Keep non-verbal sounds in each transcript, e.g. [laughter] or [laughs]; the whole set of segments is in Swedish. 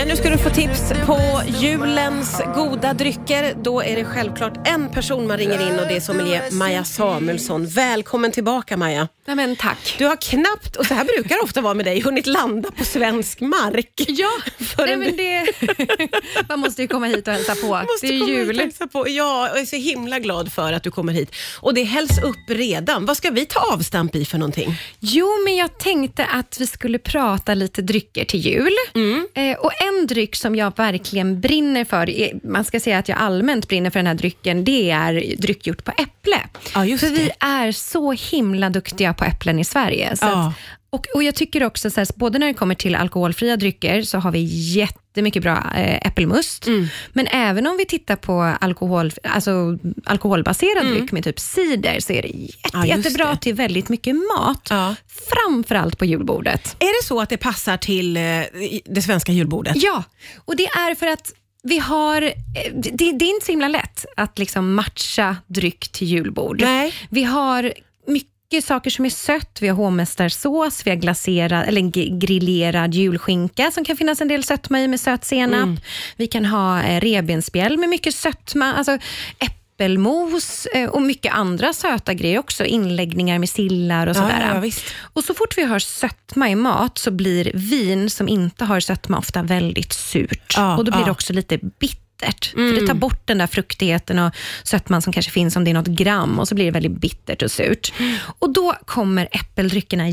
Ja, nu ska du få tips på julens goda drycker. Då är det självklart en person man ringer in och det är sommelier Maja Samuelsson. Välkommen tillbaka Maja. Nej, men tack. Du har knappt, och så här brukar det ofta vara med dig, hunnit landa på svensk mark. Ja, [laughs] nej, men det, [laughs] man måste ju komma hit och hälsa på. Måste det är komma hit och jul. hälsa På. Ja, jag är så himla glad för att du kommer hit. Och det hälls upp redan. Vad ska vi ta avstamp i för någonting? Jo, men jag tänkte att vi skulle prata lite drycker till jul. Mm. Eh, och En dryck som jag verkligen brinner för, man ska säga att jag allmänt brinner för den här drycken, det är dryck gjort på äpple. Ja, för vi är så himla duktiga på äpplen i Sverige. Så Ja. Och, och Jag tycker också, så här, både när det kommer till alkoholfria drycker, så har vi jättemycket bra eh, äppelmust. Mm. Men även om vi tittar på alkohol, alltså, alkoholbaserad dryck med typ cider, så är det jätte, Mm. Ja, jättebra det. till väldigt mycket mat. Ja. Framförallt på julbordet. Är det så att det passar till eh, det svenska julbordet? Ja, och det är för att vi har, eh, det, det är inte så himla lätt att liksom matcha dryck till julbord. Nej. Vi har mycket saker som är sött. Vi har hovmästarsås, vi har glaserad, eller grillerad julskinka som kan finnas en del sötma i med söt senap. Mm. Vi kan ha eh, revbensspjäll med mycket sötma. Alltså, äppelmos eh, och mycket andra söta grejer också. Inläggningar med sillar och sådär. ja, ja. Och så fort vi har sötma i mat så blir vin som inte har sötma ofta väldigt surt. Ja, och då blir det också lite bittert. För det tar bort den där fruktigheten och sötman som kanske finns om det är något gram och så blir det väldigt bittert och surt. Och då kommer äppeldryckerna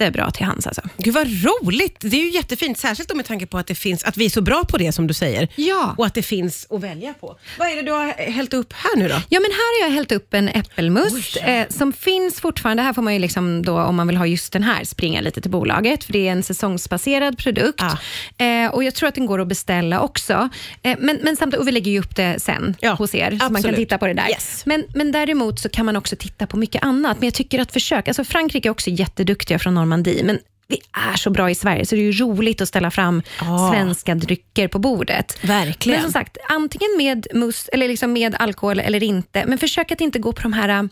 jättebra till hands. Alltså. Gud vad roligt! Det är ju jättefint, särskilt med tanke på att, det finns, att vi är så bra på det som du säger. Ja. Och att det finns att välja på. Vad är det du har hällt upp här nu då? Ja, men här har jag hällt upp en äppelmust eh, som finns fortfarande. Här får man ju liksom då, om man vill ha just den här, springa lite till bolaget, för det är en säsongsbaserad produkt. Ah. Eh, och Jag tror att den går att beställa också. Eh, men, men samtidigt, och vi lägger ju upp det sen Ja, hos er, så man kan titta på det där. Yes. Men, men däremot så kan man också titta på mycket annat. Men jag tycker att försök, alltså Frankrike är också jätteduktiga från Normandie, men vi är så bra i Sverige, så det är ju roligt att ställa fram Ja. svenska drycker på bordet. Verkligen. Men som sagt, antingen med must eller liksom med alkohol eller inte. Men försök att inte gå på de här... äh,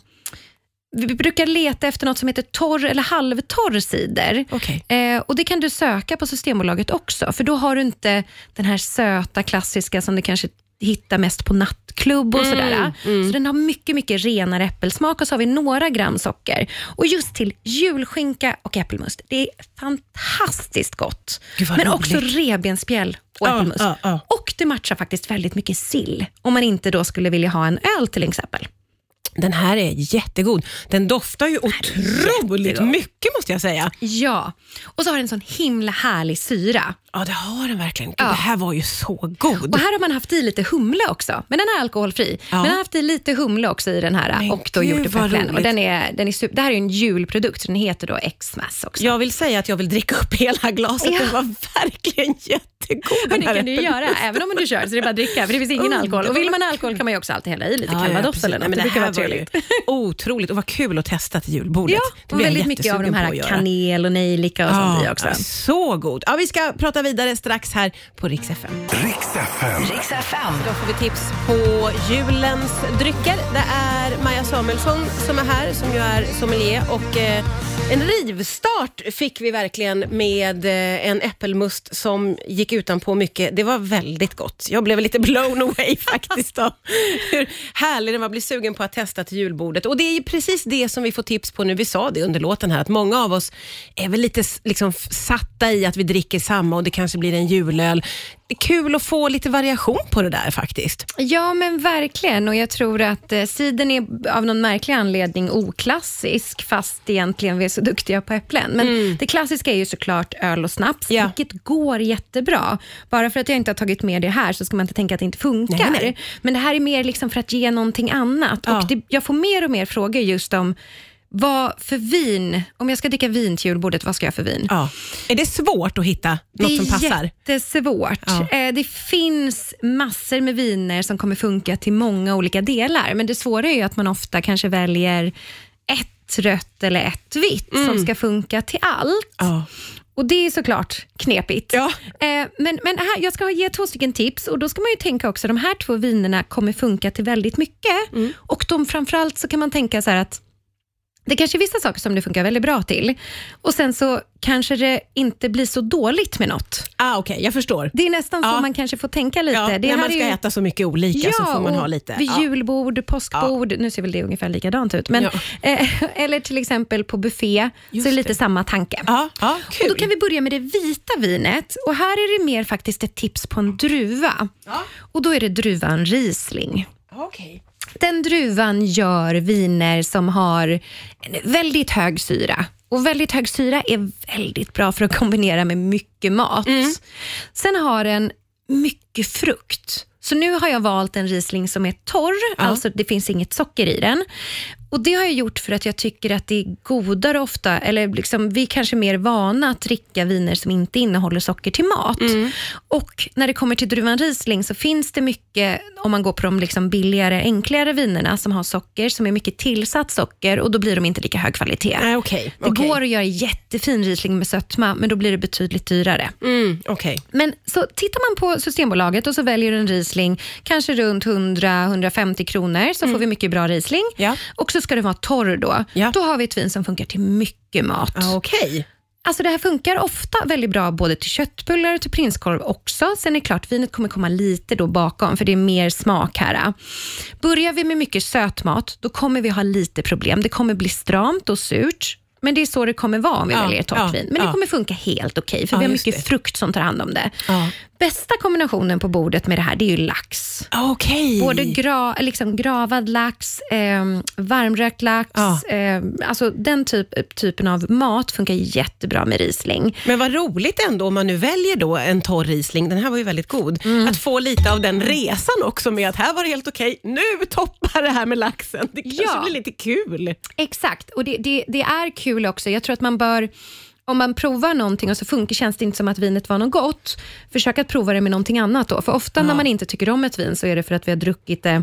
Vi brukar leta efter något som heter torr eller halvtorr cider. Okej. Eh, och Det kan du söka på Systembolaget också, för då har du inte den här söta klassiska som du kanske hittar mest på nattklubb och sådär. Så den har mycket, mycket renare äppelsmak och så har vi några gram socker. Och just till julskinka och äppelmust, det är fantastiskt gott. Men roligt. också revbensspjäll och Ja, äppelmust. ja, ja. Och det matchar faktiskt väldigt mycket sill, om man inte då skulle vilja ha en öl till exempel. Den här är jättegod. Den doftar ju otroligt jättegod. mycket måste jag säga. Ja, och så har den en sån himla härlig syra. Ja, det har den verkligen. Ja. Det här var ju så god. Och här har man haft i lite humle också, men den är alkoholfri. Ja. Men har haft i lite humle också i den här Men och då gjort det på. Och den är, den är super, det här är en julprodukt, så den heter då Xmas också. Jag vill säga att jag vill dricka upp hela glaset. Ja. Den var verkligen jättegod. Men det kan du göra, även om du kör, så det är bara att dricka, för det finns ingen Underbart. alkohol. Och vill man ha alkohol kan man ju också alltid hälla i lite calvados precis. eller något. men Det brukar här vara trevligt. [laughs] Otroligt och vad kul att testa till julbordet. Ja, Det och väldigt mycket av de här kanel och nejlika och sånt i också. Så god. Ja, vi ska prata vidare strax här på Rix FM. Riks FM. Då får vi tips på julens drycker. Det är Maja Samuelsson som är här, som ju är sommelier. Och, eh, en rivstart fick vi verkligen med eh, en äppelmust som gick utanpå mycket. Det var väldigt gott. Jag blev lite blown away [laughs] faktiskt. Då. Hur härlig den var, blir sugen på att testa till julbordet. Och det är ju precis det som vi får tips på nu. Vi sa det under låten här, att många av oss är väl lite liksom, satta i att vi dricker samma och det kanske blir en julöl. Det är kul att få lite variation på det där faktiskt. Ja, men verkligen. Och Jag tror att eh, cidern är av någon märklig anledning oklassisk, fast egentligen vi är så duktiga på äpplen. Men det klassiska är ju såklart öl och snaps, Ja. vilket går jättebra. Bara för att jag inte har tagit med det här så ska man inte tänka att det inte funkar. Nej, nej. Men det här är mer liksom för att ge någonting annat. Ja. Och det, jag får mer och mer frågor just om vad för vin, om jag ska dricka vin till julbordet, vad ska jag för vin? Ja. Är det svårt att hitta något som passar? Det är jättesvårt. Ja. Eh, Det finns massor med viner som kommer funka till många olika delar, men det svåra är att man ofta kanske väljer ett rött eller ett vitt som ska funka till allt. Mm. Ja. Och Det är såklart knepigt. Ja. Eh, Men, men här, jag ska ge två stycken tips och då ska man ju tänka också de här två vinerna kommer funka till väldigt mycket. Mm. Och de framförallt så kan man tänka så här att Det kanske är vissa saker som det funkar väldigt bra till och sen så kanske det inte blir så dåligt med något. Ah, Okej, jag förstår. Det är nästan så Ja. man kanske får tänka lite. Ja, det när man ska ju- äta så mycket olika så får man och ha lite. Vid Ja. julbord, påskbord, nu ser väl det ungefär likadant ut, men, Ja. [laughs] eh, eller till exempel på buffé, så Just är det lite det. samma tanke. Ja, ja, Och kul. då kan vi börja med det vita vinet och här är det mer faktiskt ett tips på en druva. Ja. Och då är det druvan Riesling. Okej. Den druvan gör viner som har väldigt hög syra. Och väldigt hög syra är väldigt bra för att kombinera med mycket mat. Mm. Sen har den mycket frukt. Så nu har jag valt en Riesling som är torr, alltså det finns inget socker i den. Och Det har jag gjort för att jag tycker att det är godare ofta, eller liksom, vi är kanske mer vana att dricka viner som inte innehåller socker till mat. Och när det kommer till druvan Riesling så finns det mycket, om man går på de liksom billigare, enklare vinerna som har socker, som är mycket tillsatt socker och då blir de inte lika hög kvalitet. Nej, okej. Det okej. går att göra jättefin Riesling med sötma, men då blir det betydligt dyrare. Mm, okej. Men så tittar man på Systembolaget och så väljer du en Riesling, kanske runt 100-150 kronor, så får vi mycket bra Riesling. Ja. Och så ska det vara torr då. Ja. Då har vi ett vin som funkar till mycket mat. Ja, okej. Alltså det här funkar ofta väldigt bra både till köttbullar och till prinskorv också. Sen är det klart, vinet kommer komma lite då bakom för det är mer smak här. Börjar vi med mycket sötmat, då kommer vi ha lite problem. Det kommer bli stramt och surt. Men det är så det kommer vara om vi Ja, väljer ett torrt ja, vin. Men det ja. kommer funka helt okej, för Ja, vi har mycket det. frukt som tar hand om det. Bästa kombinationen på bordet med det här, det är ju lax. Okej. Både gra, liksom gravad lax, eh, varmrökt lax, Ja. eh, alltså den typ, typen av mat funkar jättebra med Riesling. Men vad roligt ändå om man nu väljer då en torr Riesling, den här var ju väldigt god, Mm. att få lite av den resan också med att här var det helt okej, nu toppar det här med laxen. Det kanske Ja. blir lite kul. Exakt, och det, det, det är kul också. Jag tror att man bör, om man provar någonting och så funkar, känns det inte som att vinet var något gott, försök att prova det med någonting annat då. För ofta när man inte tycker om ett vin så är det för att vi har druckit det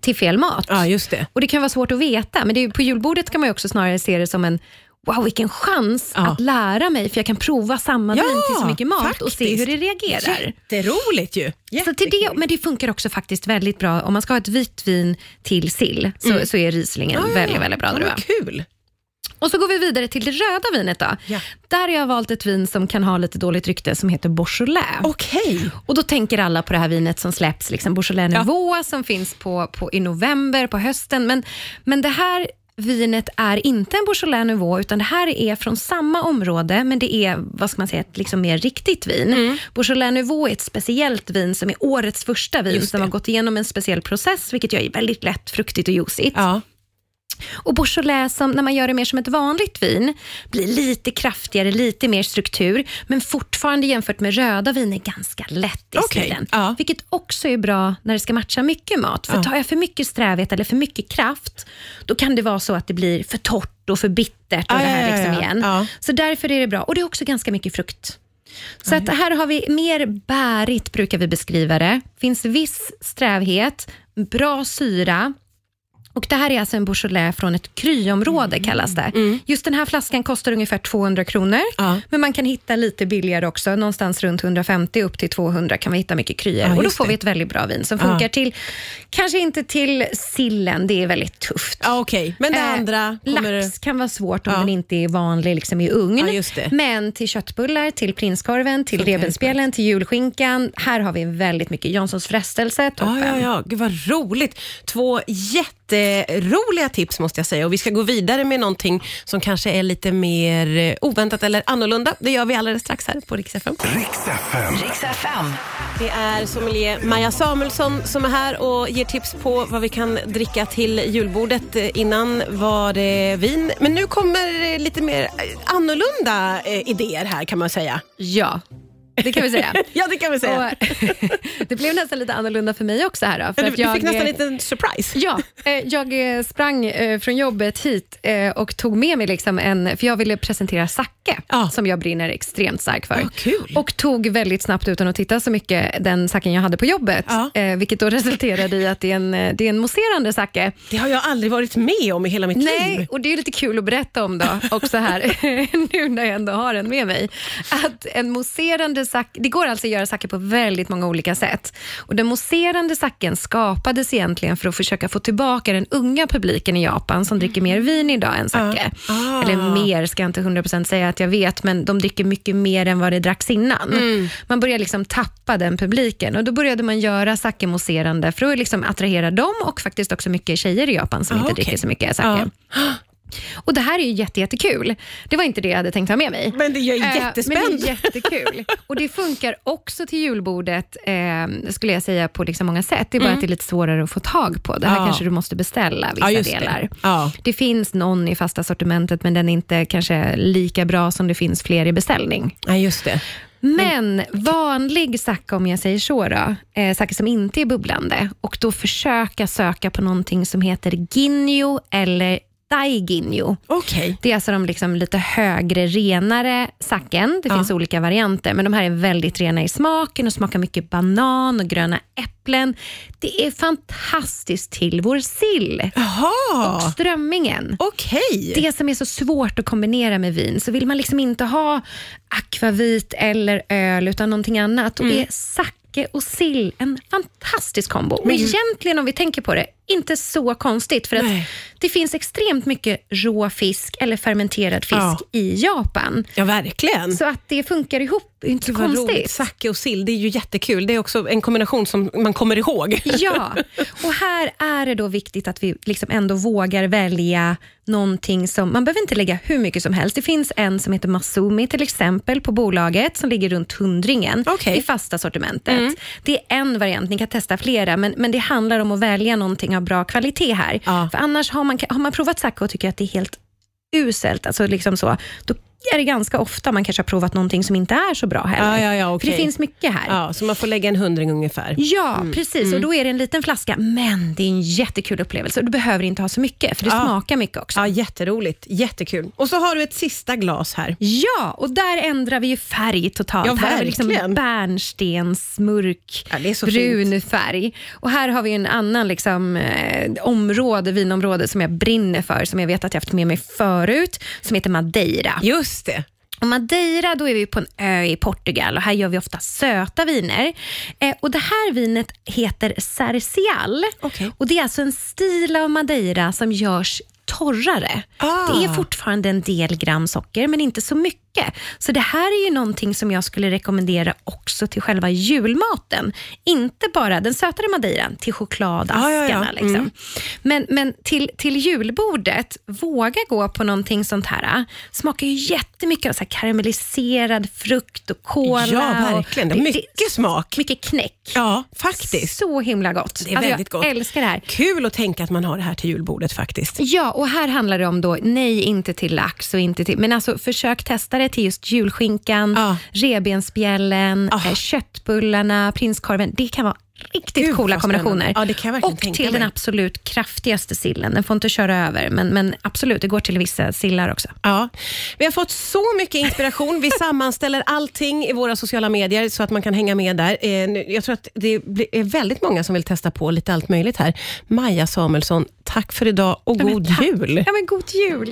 till fel mat. Ja, just det. Och Det kan vara svårt att veta, men det är, på julbordet kan man också snarare se det som en Wow, vilken chans Ja. att lära mig, för jag kan prova samma Ja, vin till så mycket mat och faktiskt. se hur det reagerar. Jätteroligt ju. Så till det, men det funkar också faktiskt väldigt bra, om man ska ha ett vitt vin till sill, så, så är Riesling en Mm. Ja, ja, väldigt, ja. väldigt bra ja, Kul. Och så går vi vidare till det röda vinet. Då. Ja. Där har jag valt ett vin som kan ha lite dåligt rykte som heter Beaujolais. Okej. Och då tänker alla på det här vinet som släpps, liksom Beaujolais Nouveau som finns på, på, i november, på hösten. Men, men det här vinet är inte en Beaujolais Nouveau, utan det här är från samma område, men det är vad ska man säga, ett liksom mer riktigt vin. Mm. Beaujolais Nouveau är ett speciellt vin som är årets första vin, som har gått igenom en speciell process, vilket gör väldigt lätt fruktigt och juicigt. Ja. Och Beaujolais, som, när man gör det mer som ett vanligt vin, blir lite kraftigare, lite mer struktur, men fortfarande jämfört med röda viner ganska lätt i Okej, stilen. ja. Vilket också är bra när det ska matcha mycket mat. För Ja. tar jag för mycket strävhet eller för mycket kraft, då kan det vara så att det blir för torrt och för bittert och Ja, det här liksom ja. igen. Så därför är det bra. Och det är också ganska mycket frukt. Så att här har vi mer bärigt, brukar vi beskriva det. finns viss strävhet, bra syra, och Det här är alltså en Beaujolais från ett kryområde kallas det. Just den här flaskan kostar ungefär 200 kronor, Ja. men man kan hitta lite billigare också. Någonstans runt 150 upp till 200 kan vi hitta mycket kryor. Ja, och Då får det. vi ett väldigt bra vin som Ja. funkar till, kanske inte till sillen, det är väldigt tufft. Ja, Okej, men det Eh, andra kommer... Lax kan vara svårt om Ja. den inte är vanlig liksom i ugn. Ja. Men till köttbullar, till prinskorven, till revbensspjällen, till julskinkan. Här har vi väldigt mycket. Janssons frestelse, toppen. Ja, ja, ja. Gud vad roligt. Två jätteroliga tips måste jag säga. Och Vi ska gå vidare med någonting som kanske är lite mer eh, oväntat eller annorlunda. Det gör vi alldeles strax här på Rix FM. Riks FM. Riks FM. Det är sommelier Maja Samuelsson som är här och ger tips på vad vi kan dricka till julbordet. Eh, Innan var det vin, men nu kommer eh, lite mer annorlunda idéer här kan man säga. Ja, det kan vi säga. [laughs] Ja, det kan vi säga. Och, [laughs] det blev nästan lite annorlunda för mig också. här då, för du, att jag, fick nästan en liten surprise. Ja, eh, jag eh, sprang eh, från jobbet hit eh, och tog med mig liksom en, för jag ville presentera sake, Ja. som jag brinner extremt starkt för. Kul. Och tog väldigt snabbt, utan att titta så mycket, den saken jag hade på jobbet. Ja. Eh, vilket då [laughs] resulterade i att det är en, eh, det är en mousserande sake. Det har jag aldrig varit med om i hela mitt Nej, liv. och det är lite kul att berätta om då, också här, nu när jag ändå har den med mig. Att en mousserande sake, det går alltså att göra sake på väldigt många olika sätt. Och Den mousserande saken skapades egentligen för att försöka få tillbaka den unga publiken i Japan som dricker mer vin idag än sake. Ah. Eller mer ska jag inte 100% säga att jag vet, men de dricker mycket mer än vad det dracks innan. Mm. Man börjar liksom tappa den publiken och då började man göra sake mousserande för att liksom attrahera dem och faktiskt också mycket tjejer i Japan som Ah, inte okej. dricker så mycket sake. Och Det här är ju jätte, jättekul. Det var inte det jag hade tänkt ha med mig. Men det är Eh, jättespänd. Men det är jättekul. Och det funkar också till julbordet, eh, skulle jag säga, på liksom många sätt. Det är bara att det är lite svårare att få tag på. Det här Mm. Ja. kanske du måste beställa, vissa Ja, delar. det. Ja. Det finns någon i fasta sortimentet, men den är inte kanske lika bra som det finns fler i beställning. Ja, just det. Men vanlig sake, om jag säger så, då, eh, sake som inte är bubblande, och då försöka söka på någonting som heter ginjo eller daiginjo. Okej. Det är alltså de liksom lite högre, renare saken. Det Ja. finns olika varianter, men de här är väldigt rena i smaken och smakar mycket banan och gröna äpplen. Det är fantastiskt till vår sill och Jaha, strömmingen. okej. Det som är så svårt att kombinera med vin, så vill man liksom inte ha akvavit eller öl, utan någonting annat. Mm. är sake och sill en fantastisk kombo. Och Men gud. egentligen, om vi tänker på det, inte så konstigt. För att Nej. det finns extremt mycket rå fisk eller fermenterad fisk Ja. i Japan. Ja, verkligen. Så att det funkar ihop är inte så roligt. konstigt. Sake och sill, det är ju jättekul. Det är också en kombination som man kommer ihåg. [laughs] Ja, och här är det då viktigt att vi liksom ändå vågar välja någonting som, man behöver inte lägga hur mycket som helst. Det finns en som heter Masumi till exempel på bolaget som ligger runt hundringen Okej. i fasta sortimentet. Det är en variant, ni kan testa flera, men, men det handlar om att välja någonting av bra kvalitet här. Ja. För annars har man, har man provat sake och tycker att det är helt uselt, alltså liksom så, då är det ganska ofta man kanske har provat någonting som inte är så bra heller. Ja, ja, ja, För okej. det finns mycket här. Ja, så man får lägga en hundring ungefär. Ja, precis. Och Då är det en liten flaska, men det är en jättekul upplevelse. Du behöver inte ha så mycket, för det Ja. smakar mycket också. Ja, jätteroligt. Jättekul. Och så har du ett sista glas här. Ja, och där ändrar vi ju färg totalt. Ja, här har vi liksom verkligen. bärnstensmörk, Ja, brun färg. Och här har vi en annan liksom, eh, område, vinområde som jag brinner för, som jag vet att jag haft med mig förut, som heter Madeira. Just det. Och Madeira, då är vi på en ö i Portugal och här gör vi ofta söta viner. Eh, och Det här vinet heter Cercial Okej. och det är alltså en stil av Madeira som görs torrare. Ah. Det är fortfarande en del gram socker, men inte så mycket. Så det här är ju någonting som jag skulle rekommendera också till själva julmaten. Inte bara den sötare madeiran till chokladaskarna. Ah, ja, ja. Mm. Liksom. Men, men till, till julbordet, våga gå på någonting sånt här. Smakar ju jättemycket av så karamelliserad frukt och kola. Ja, verkligen. Det är mycket smak. Mycket knäck. Ja, faktiskt. Så himla gott. Det är väldigt jag gott. älskar det här. Kul att tänka att man har det här till julbordet faktiskt. Ja, och här handlar det om då, nej inte till lax och inte till, men alltså försök testa det till just julskinkan, Ja. revbensspjällen, eh, köttbullarna, prinskorven. Det kan vara riktigt Gud, coola kombinationer. Ja, och till den absolut kraftigaste sillen. Den får inte köra över, men, men absolut, det går till vissa sillar också. Ja, vi har fått så mycket inspiration. Vi [laughs] sammanställer allting i våra sociala medier så att man kan hänga med där. Eh, Jag tror att det är väldigt många som vill testa på lite allt möjligt här. Maja Samuelsson, tack för idag och Ja, god tack. jul! Ja, men god jul!